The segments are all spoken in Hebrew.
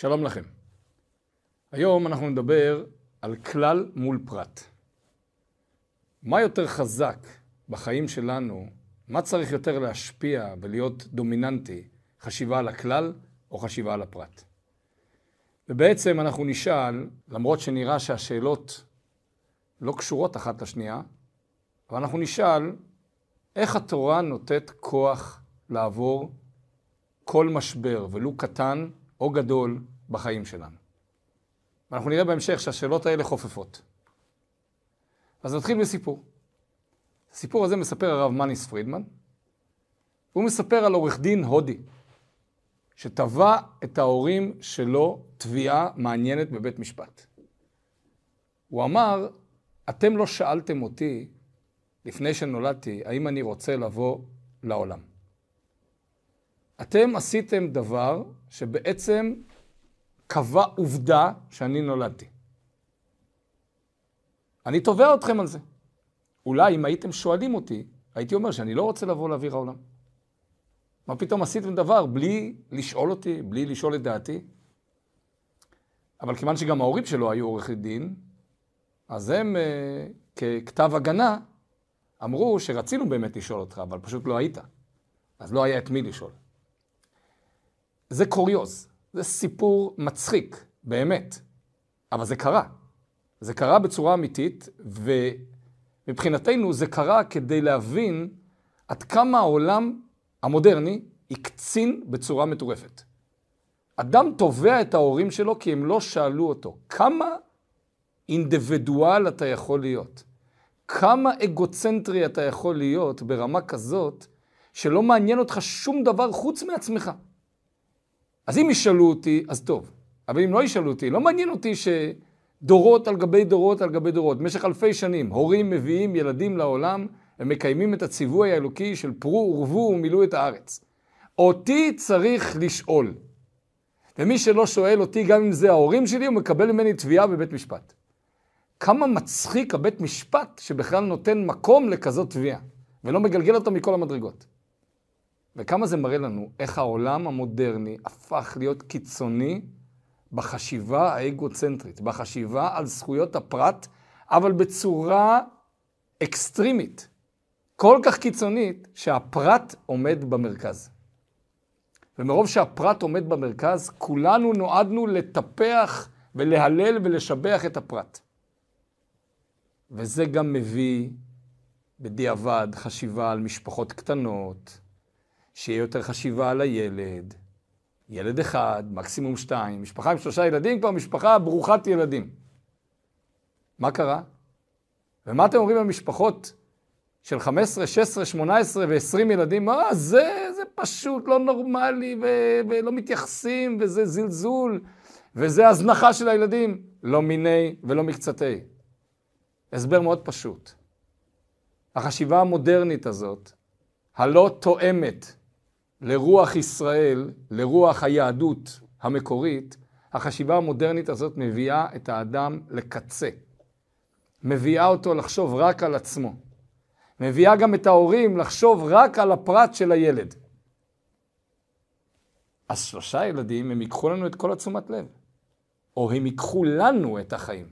שלום לכם. היום אנחנו נדבר על כלל מול פרט. מה יותר חזק בחיים שלנו, מה צריך יותר להשפיע ולהיות דומיננטי, חשיבה על הכלל או חשיבה על הפרט? ובעצם אנחנו נשאל, למרות שנראה שהשאלות לא קשורות אחת לשנייה, אבל אנחנו נשאל איך התורה נותנת כוח לעבור כל משבר, ולו קטן או גדול, בחיים שלנו. ואנחנו נראה בהמשך שהשאלות האלה חופפות. אז נתחיל בסיפור. הסיפור הזה מספר הרב מניס פרידמן. הוא מספר על עורך דין הודי, שתבע את ההורים שלו תביעה מעניינת בבית משפט. הוא אמר, אתם לא שאלתם אותי לפני שנולדתי, האם אני רוצה לבוא לעולם. אתם עשיתם דבר שבעצם קבע עובדה שאני נולדתי. אני תובע אתכם על זה. אולי אם הייתם שואלים אותי, הייתי אומר שאני לא רוצה לבוא לאוויר העולם. מה פתאום עשיתם דבר בלי לשאול אותי, בלי לשאול את דעתי? אבל כיוון שגם ההורים שלו היו עורכי דין, אז הם אה, ככתב הגנה אמרו שרצינו באמת לשאול אותך, אבל פשוט לא היית. אז לא היה את מי לשאול. זה קוריוז. זה סיפור מצחיק, באמת, אבל זה קרה. זה קרה בצורה אמיתית, ומבחינתנו זה קרה כדי להבין עד כמה העולם המודרני הקצין בצורה מטורפת. אדם תובע את ההורים שלו כי הם לא שאלו אותו. כמה אינדיבידואל אתה יכול להיות? כמה אגוצנטרי אתה יכול להיות ברמה כזאת שלא מעניין אותך שום דבר חוץ מעצמך? אז אם ישאלו אותי, אז טוב. אבל אם לא ישאלו אותי, לא מעניין אותי שדורות על גבי דורות על גבי דורות, במשך אלפי שנים, הורים מביאים ילדים לעולם, הם מקיימים את הציווי האלוקי של פרו ורבו ומילאו את הארץ. אותי צריך לשאול. ומי שלא שואל אותי, גם אם זה ההורים שלי, הוא מקבל ממני תביעה בבית משפט. כמה מצחיק הבית משפט שבכלל נותן מקום לכזאת תביעה, ולא מגלגל אותה מכל המדרגות. וכמה זה מראה לנו איך העולם המודרני הפך להיות קיצוני בחשיבה האגוצנטרית, בחשיבה על זכויות הפרט, אבל בצורה אקסטרימית, כל כך קיצונית, שהפרט עומד במרכז. ומרוב שהפרט עומד במרכז, כולנו נועדנו לטפח ולהלל ולשבח את הפרט. וזה גם מביא בדיעבד חשיבה על משפחות קטנות, שיהיה יותר חשיבה על הילד. ילד אחד, מקסימום שתיים, משפחה עם שלושה ילדים, כבר משפחה ברוכת ילדים. מה קרה? ומה אתם אומרים למשפחות של 15, 16, 18 ו-20 ילדים? מה, זה, זה פשוט לא נורמלי, ו- ולא מתייחסים, וזה זלזול, וזה הזנחה של הילדים. לא מיני ולא מקצתי. הסבר מאוד פשוט. החשיבה המודרנית הזאת, הלא תואמת לרוח ישראל, לרוח היהדות המקורית, החשיבה המודרנית הזאת מביאה את האדם לקצה. מביאה אותו לחשוב רק על עצמו. מביאה גם את ההורים לחשוב רק על הפרט של הילד. אז שלושה ילדים, הם ייקחו לנו את כל התשומת לב. או הם ייקחו לנו את החיים.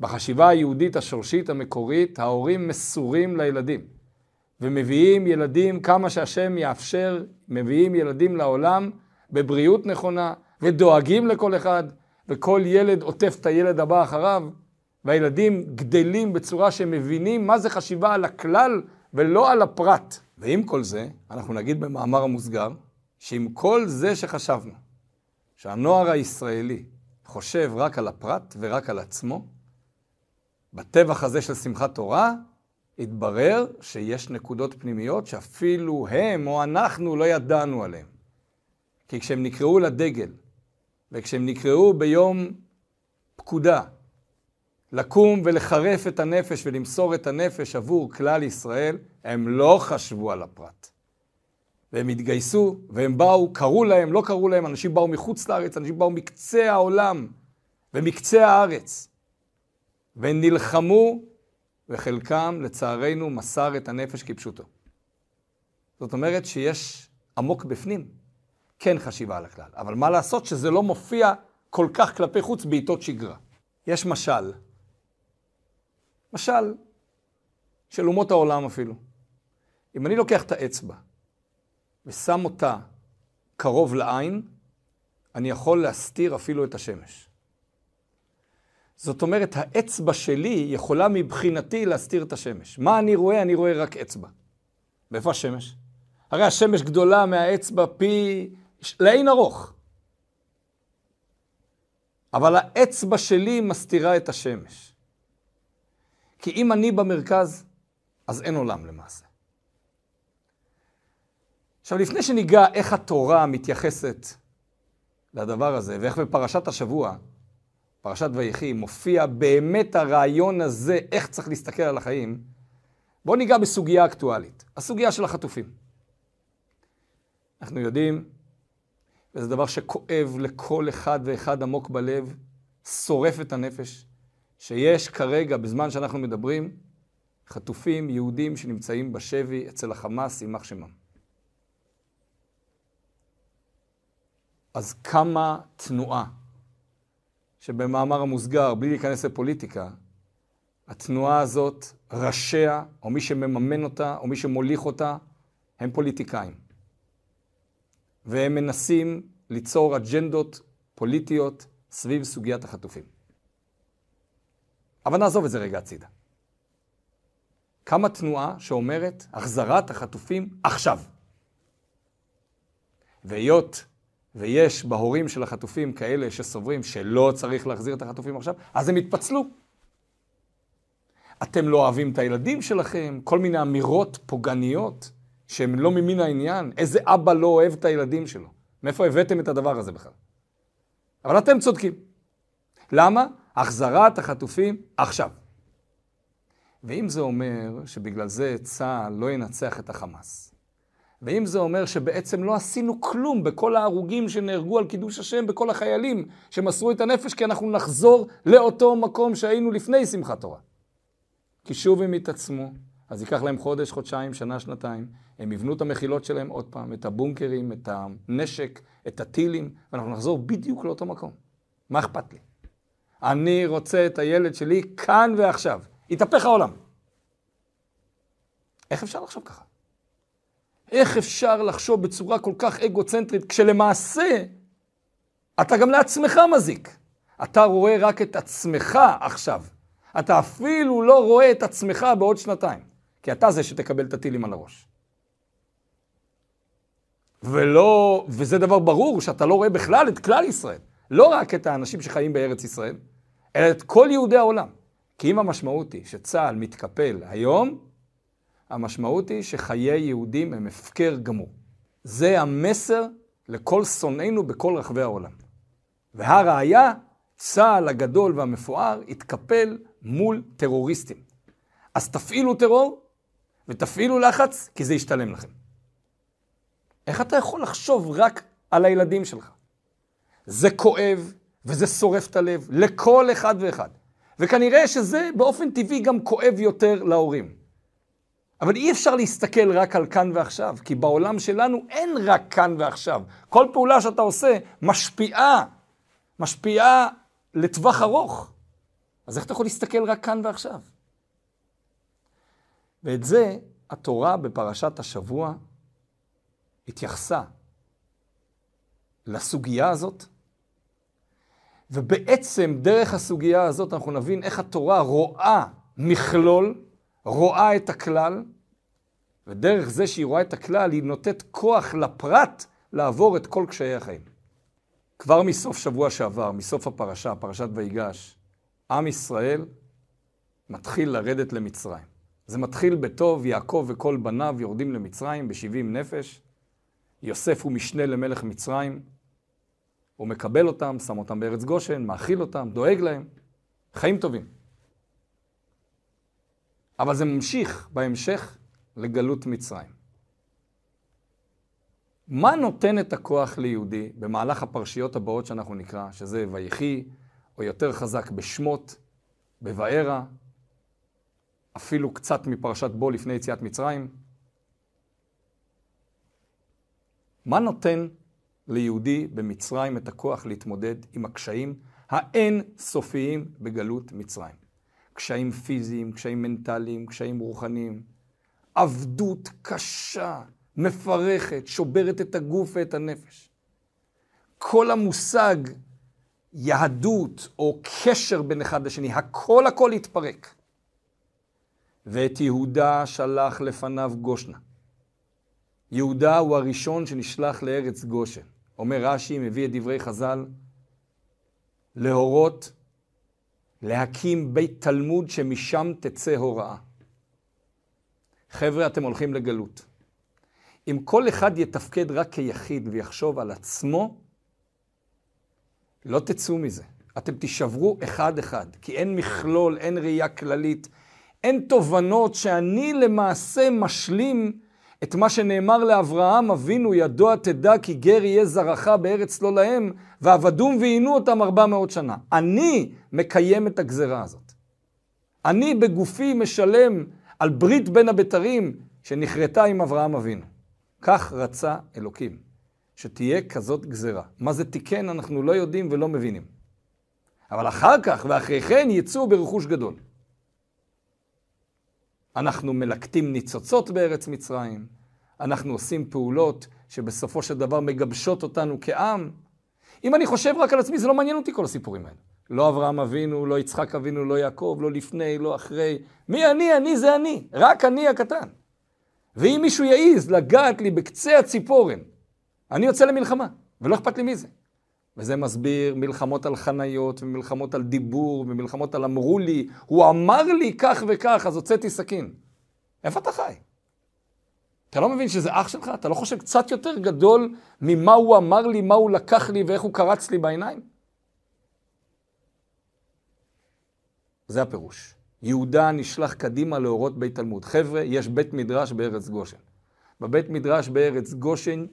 בחשיבה היהודית השורשית המקורית, ההורים מסורים לילדים. ומביאים ילדים כמה שהשם יאפשר, מביאים ילדים לעולם בבריאות נכונה, ודואגים לכל אחד, וכל ילד עוטף את הילד הבא אחריו, והילדים גדלים בצורה שהם מבינים מה זה חשיבה על הכלל ולא על הפרט. ועם כל זה, אנחנו נגיד במאמר המוסגר, שעם כל זה שחשבנו, שהנוער הישראלי חושב רק על הפרט ורק על עצמו, בטבח הזה של שמחת תורה, התברר שיש נקודות פנימיות שאפילו הם או אנחנו לא ידענו עליהן. כי כשהם נקראו לדגל, וכשהם נקראו ביום פקודה, לקום ולחרף את הנפש ולמסור את הנפש עבור כלל ישראל, הם לא חשבו על הפרט. והם התגייסו, והם באו, קראו להם, לא קראו להם, אנשים באו מחוץ לארץ, אנשים באו מקצה העולם ומקצה הארץ. והם נלחמו וחלקם, לצערנו, מסר את הנפש כפשוטו. זאת אומרת שיש עמוק בפנים כן חשיבה על הכלל. אבל מה לעשות שזה לא מופיע כל כך כלפי חוץ בעיתות שגרה. יש משל, משל של אומות העולם אפילו. אם אני לוקח את האצבע ושם אותה קרוב לעין, אני יכול להסתיר אפילו את השמש. זאת אומרת, האצבע שלי יכולה מבחינתי להסתיר את השמש. מה אני רואה? אני רואה רק אצבע. ואיפה השמש? הרי השמש גדולה מהאצבע פי... לאין ארוך. אבל האצבע שלי מסתירה את השמש. כי אם אני במרכז, אז אין עולם למעשה. עכשיו, לפני שניגע איך התורה מתייחסת לדבר הזה, ואיך בפרשת השבוע, פרשת ויחי, מופיע באמת הרעיון הזה, איך צריך להסתכל על החיים, בואו ניגע בסוגיה אקטואלית, הסוגיה של החטופים. אנחנו יודעים, וזה דבר שכואב לכל אחד ואחד עמוק בלב, שורף את הנפש, שיש כרגע, בזמן שאנחנו מדברים, חטופים יהודים שנמצאים בשבי אצל החמאס, יימח שמם. אז כמה תנועה, שבמאמר המוסגר, בלי להיכנס לפוליטיקה, התנועה הזאת, ראשיה, או מי שמממן אותה, או מי שמוליך אותה, הם פוליטיקאים. והם מנסים ליצור אג'נדות פוליטיות סביב סוגיית החטופים. אבל נעזוב את זה רגע הצידה. קמה תנועה שאומרת החזרת החטופים עכשיו. והיות ויש בהורים של החטופים כאלה שסוברים שלא צריך להחזיר את החטופים עכשיו, אז הם יתפצלו. אתם לא אוהבים את הילדים שלכם, כל מיני אמירות פוגעניות שהן לא ממין העניין. איזה אבא לא אוהב את הילדים שלו? מאיפה הבאתם את הדבר הזה בכלל? אבל אתם צודקים. למה? החזרת החטופים עכשיו. ואם זה אומר שבגלל זה צה"ל לא ינצח את החמאס, ואם זה אומר שבעצם לא עשינו כלום בכל ההרוגים שנהרגו על קידוש השם, בכל החיילים שמסרו את הנפש, כי אנחנו נחזור לאותו מקום שהיינו לפני שמחת תורה. כי שוב הם יתעצמו, אז ייקח להם חודש, חודשיים, שנה, שנתיים, הם יבנו את המחילות שלהם עוד פעם, את הבונקרים, את הנשק, את הטילים, ואנחנו נחזור בדיוק לאותו מקום. מה אכפת לי? אני רוצה את הילד שלי כאן ועכשיו. יתהפך העולם. איך אפשר לחשוב ככה? איך אפשר לחשוב בצורה כל כך אגוצנטרית, כשלמעשה אתה גם לעצמך מזיק. אתה רואה רק את עצמך עכשיו. אתה אפילו לא רואה את עצמך בעוד שנתיים, כי אתה זה שתקבל את הטילים על הראש. ולא, וזה דבר ברור שאתה לא רואה בכלל את כלל ישראל. לא רק את האנשים שחיים בארץ ישראל, אלא את כל יהודי העולם. כי אם המשמעות היא שצה"ל מתקפל היום, המשמעות היא שחיי יהודים הם הפקר גמור. זה המסר לכל שונאינו בכל רחבי העולם. והראיה, צה"ל הגדול והמפואר התקפל מול טרוריסטים. אז תפעילו טרור ותפעילו לחץ, כי זה ישתלם לכם. איך אתה יכול לחשוב רק על הילדים שלך? זה כואב וזה שורף את הלב לכל אחד ואחד. וכנראה שזה באופן טבעי גם כואב יותר להורים. אבל אי אפשר להסתכל רק על כאן ועכשיו, כי בעולם שלנו אין רק כאן ועכשיו. כל פעולה שאתה עושה משפיעה, משפיעה לטווח ארוך. אז איך אתה יכול להסתכל רק כאן ועכשיו? ואת זה התורה בפרשת השבוע התייחסה לסוגיה הזאת, ובעצם דרך הסוגיה הזאת אנחנו נבין איך התורה רואה מכלול, רואה את הכלל, ודרך זה שהיא רואה את הכלל, היא נותנת כוח לפרט לעבור את כל קשיי החיים. כבר מסוף שבוע שעבר, מסוף הפרשה, פרשת ויגש, עם ישראל מתחיל לרדת למצרים. זה מתחיל בטוב, יעקב וכל בניו יורדים למצרים ב-70 נפש. יוסף הוא משנה למלך מצרים. הוא מקבל אותם, שם אותם בארץ גושן, מאכיל אותם, דואג להם. חיים טובים. אבל זה ממשיך בהמשך לגלות מצרים. מה נותן את הכוח ליהודי במהלך הפרשיות הבאות שאנחנו נקרא, שזה ויחי, או יותר חזק בשמות, בבארה, אפילו קצת מפרשת בו לפני יציאת מצרים? מה נותן ליהודי במצרים את הכוח להתמודד עם הקשיים האין סופיים בגלות מצרים. קשיים פיזיים, קשיים מנטליים, קשיים רוחניים. עבדות קשה, מפרכת, שוברת את הגוף ואת הנפש. כל המושג יהדות או קשר בין אחד לשני, הכל הכל התפרק. ואת יהודה שלח לפניו גושנה. יהודה הוא הראשון שנשלח לארץ גושן. אומר רש"י, מביא את דברי חז"ל, להורות, להקים בית תלמוד שמשם תצא הוראה. חבר'ה, אתם הולכים לגלות. אם כל אחד יתפקד רק כיחיד ויחשוב על עצמו, לא תצאו מזה. אתם תישברו אחד-אחד, כי אין מכלול, אין ראייה כללית, אין תובנות שאני למעשה משלים את מה שנאמר לאברהם אבינו, ידוע תדע כי גר יהיה זרעך בארץ לא להם, ועבדום ועינו אותם ארבע מאות שנה. אני מקיים את הגזרה הזאת. אני בגופי משלם על ברית בין הבתרים שנכרתה עם אברהם אבינו. כך רצה אלוקים, שתהיה כזאת גזרה. מה זה תיקן אנחנו לא יודעים ולא מבינים. אבל אחר כך ואחרי כן יצאו ברכוש גדול. אנחנו מלקטים ניצוצות בארץ מצרים, אנחנו עושים פעולות שבסופו של דבר מגבשות אותנו כעם. אם אני חושב רק על עצמי, זה לא מעניין אותי כל הסיפורים האלה. לא אברהם אבינו, לא יצחק אבינו, לא יעקב, לא לפני, לא אחרי. מי אני? אני זה אני. רק אני הקטן. ואם מישהו יעז לגעת לי בקצה הציפורן, אני יוצא למלחמה, ולא אכפת לי מי זה. וזה מסביר מלחמות על חניות, ומלחמות על דיבור, ומלחמות על אמרו לי, הוא אמר לי כך וכך, אז הוצאתי סכין. איפה אתה חי? אתה לא מבין שזה אח שלך? אתה לא חושב קצת יותר גדול ממה הוא אמר לי, מה הוא לקח לי ואיך הוא קרץ לי בעיניים? זה הפירוש. יהודה נשלח קדימה להורות בית תלמוד. חבר'ה, יש בית מדרש בארץ גושן. בבית מדרש בארץ גושן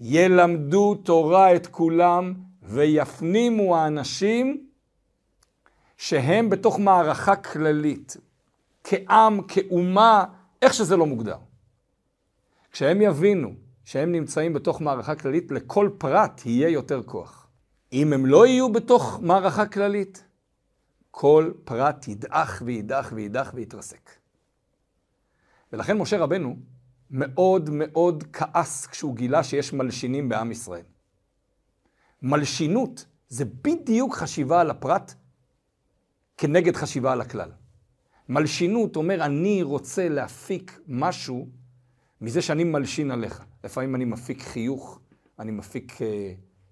ילמדו תורה את כולם ויפנימו האנשים שהם בתוך מערכה כללית, כעם, כאומה, איך שזה לא מוגדר. כשהם יבינו שהם נמצאים בתוך מערכה כללית, לכל פרט יהיה יותר כוח. אם הם לא יהיו בתוך מערכה כללית, כל פרט ידעך וידעך וידעך ויתרסק. ולכן משה רבנו מאוד מאוד כעס כשהוא גילה שיש מלשינים בעם ישראל. מלשינות זה בדיוק חשיבה על הפרט כנגד חשיבה על הכלל. מלשינות אומר, אני רוצה להפיק משהו מזה שאני מלשין עליך. לפעמים אני מפיק חיוך, אני מפיק uh,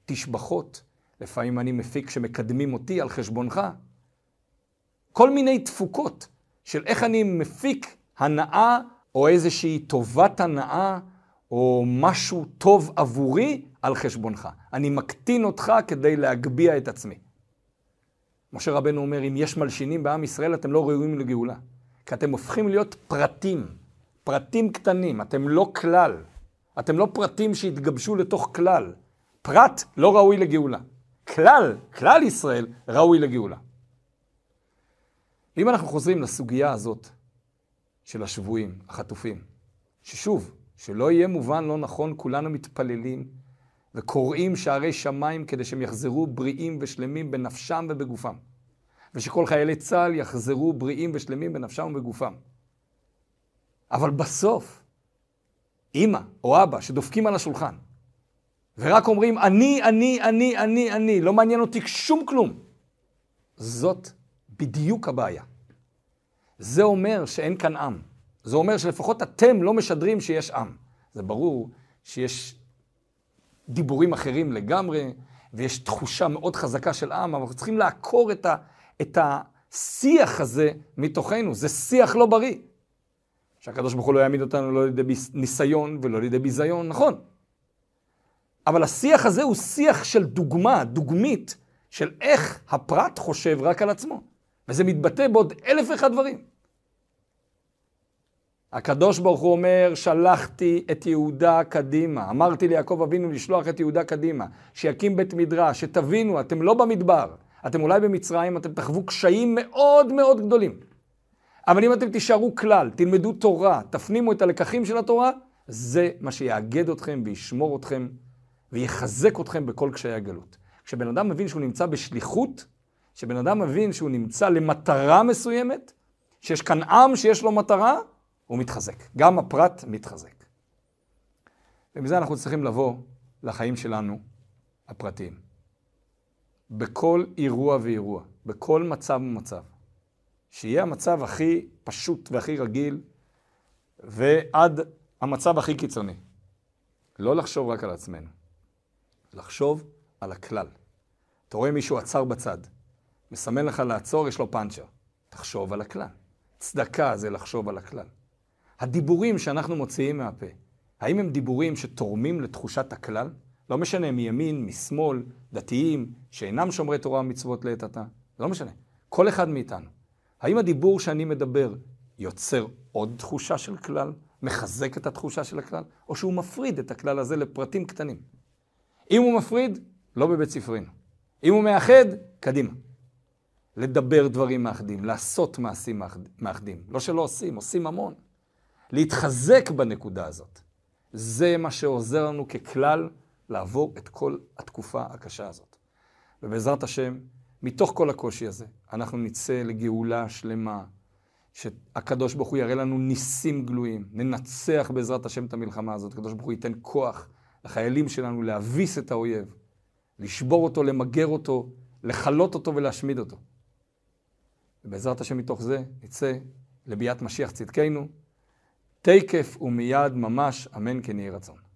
תשבחות, לפעמים אני מפיק שמקדמים אותי על חשבונך. כל מיני תפוקות של איך אני מפיק הנאה או איזושהי טובת הנאה או משהו טוב עבורי על חשבונך. אני מקטין אותך כדי להגביה את עצמי. משה רבנו אומר, אם יש מלשינים בעם ישראל, אתם לא ראויים לגאולה. כי אתם הופכים להיות פרטים, פרטים קטנים, אתם לא כלל. אתם לא פרטים שהתגבשו לתוך כלל. פרט לא ראוי לגאולה. כלל, כלל ישראל, ראוי לגאולה. אם אנחנו חוזרים לסוגיה הזאת של השבויים, החטופים, ששוב, שלא יהיה מובן לא נכון, כולנו מתפללים וקוראים שערי שמיים כדי שהם יחזרו בריאים ושלמים בנפשם ובגופם. ושכל חיילי צה"ל יחזרו בריאים ושלמים בנפשם ובגופם. אבל בסוף, אימא או אבא שדופקים על השולחן, ורק אומרים, אני, אני, אני, אני, אני, לא מעניין אותי שום כלום. זאת בדיוק הבעיה. זה אומר שאין כאן עם. זה אומר שלפחות אתם לא משדרים שיש עם. זה ברור שיש דיבורים אחרים לגמרי, ויש תחושה מאוד חזקה של עם, אבל אנחנו צריכים לעקור את, ה, את השיח הזה מתוכנו. זה שיח לא בריא. שהקדוש ברוך הוא לא יעמיד אותנו לא לידי ניסיון ולא לידי ביזיון, נכון. אבל השיח הזה הוא שיח של דוגמה, דוגמית, של איך הפרט חושב רק על עצמו. וזה מתבטא בעוד אלף ואחד דברים. הקדוש ברוך הוא אומר, שלחתי את יהודה קדימה. אמרתי ליעקב אבינו לשלוח את יהודה קדימה, שיקים בית מדרש, שתבינו, אתם לא במדבר, אתם אולי במצרים, אתם תחוו קשיים מאוד מאוד גדולים. אבל אם אתם תישארו כלל, תלמדו תורה, תפנימו את הלקחים של התורה, זה מה שיאגד אתכם וישמור אתכם ויחזק אתכם בכל קשיי הגלות. כשבן אדם מבין שהוא נמצא בשליחות, כשבן אדם מבין שהוא נמצא למטרה מסוימת, שיש כאן עם שיש לו מטרה, הוא מתחזק. גם הפרט מתחזק. ומזה אנחנו צריכים לבוא לחיים שלנו הפרטיים. בכל אירוע ואירוע, בכל מצב ומצב. שיהיה המצב הכי פשוט והכי רגיל, ועד המצב הכי קיצוני. לא לחשוב רק על עצמנו, לחשוב על הכלל. אתה רואה מישהו עצר בצד, מסמן לך לעצור, יש לו פאנצ'ר. תחשוב על הכלל. צדקה זה לחשוב על הכלל. הדיבורים שאנחנו מוציאים מהפה, האם הם דיבורים שתורמים לתחושת הכלל? לא משנה מימין, משמאל, דתיים, שאינם שומרי תורה ומצוות לעת עתה, זה לא משנה. כל אחד מאיתנו. האם הדיבור שאני מדבר יוצר עוד תחושה של כלל, מחזק את התחושה של הכלל, או שהוא מפריד את הכלל הזה לפרטים קטנים? אם הוא מפריד, לא בבית ספרנו. אם הוא מאחד, קדימה. לדבר דברים מאחדים, לעשות מעשים מאחדים. לא שלא עושים, עושים המון. להתחזק בנקודה הזאת. זה מה שעוזר לנו ככלל לעבור את כל התקופה הקשה הזאת. ובעזרת השם, מתוך כל הקושי הזה, אנחנו נצא לגאולה שלמה, שהקדוש ברוך הוא יראה לנו ניסים גלויים, ננצח בעזרת השם את המלחמה הזאת, הקדוש ברוך הוא ייתן כוח לחיילים שלנו להביס את האויב, לשבור אותו, למגר אותו, לכלות אותו ולהשמיד אותו. ובעזרת השם מתוך זה נצא לביאת משיח צדקנו, תקף ומיד ממש, אמן כן יהי רצון.